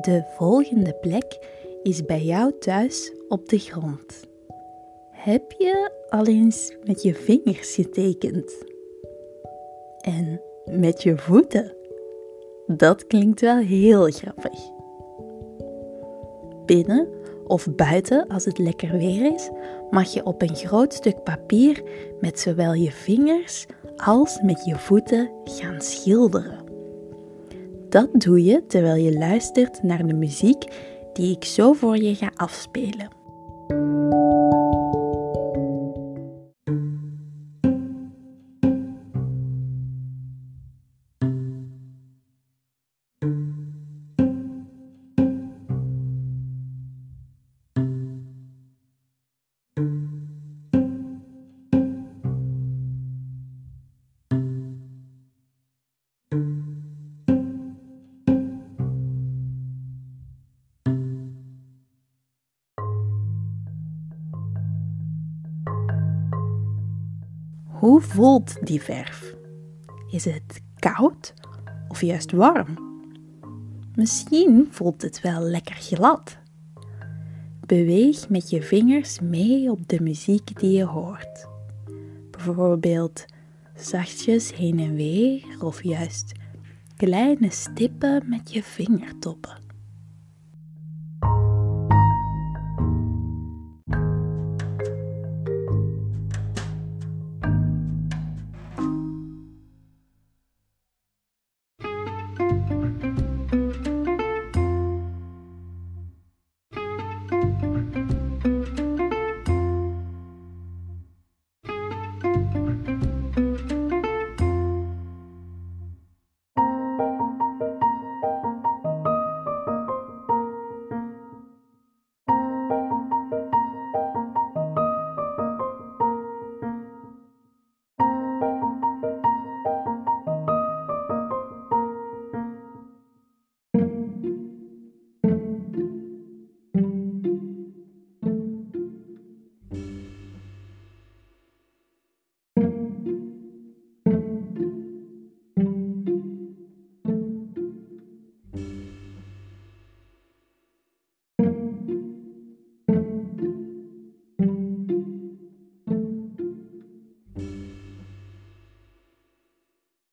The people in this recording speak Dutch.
De volgende plek is bij jou thuis op de grond. Heb je al eens met je vingers getekend? En met je voeten? Dat klinkt wel heel grappig. Binnen of buiten, als het lekker weer is, mag je op een groot stuk papier met zowel je vingers als met je voeten gaan schilderen. Dat doe je terwijl je luistert naar de muziek die ik zo voor je ga afspelen. Hoe voelt die verf? Is het koud of juist warm? Misschien voelt het wel lekker glad. Beweeg met je vingers mee op de muziek die je hoort. Bijvoorbeeld zachtjes heen en weer of juist kleine stippen met je vingertoppen.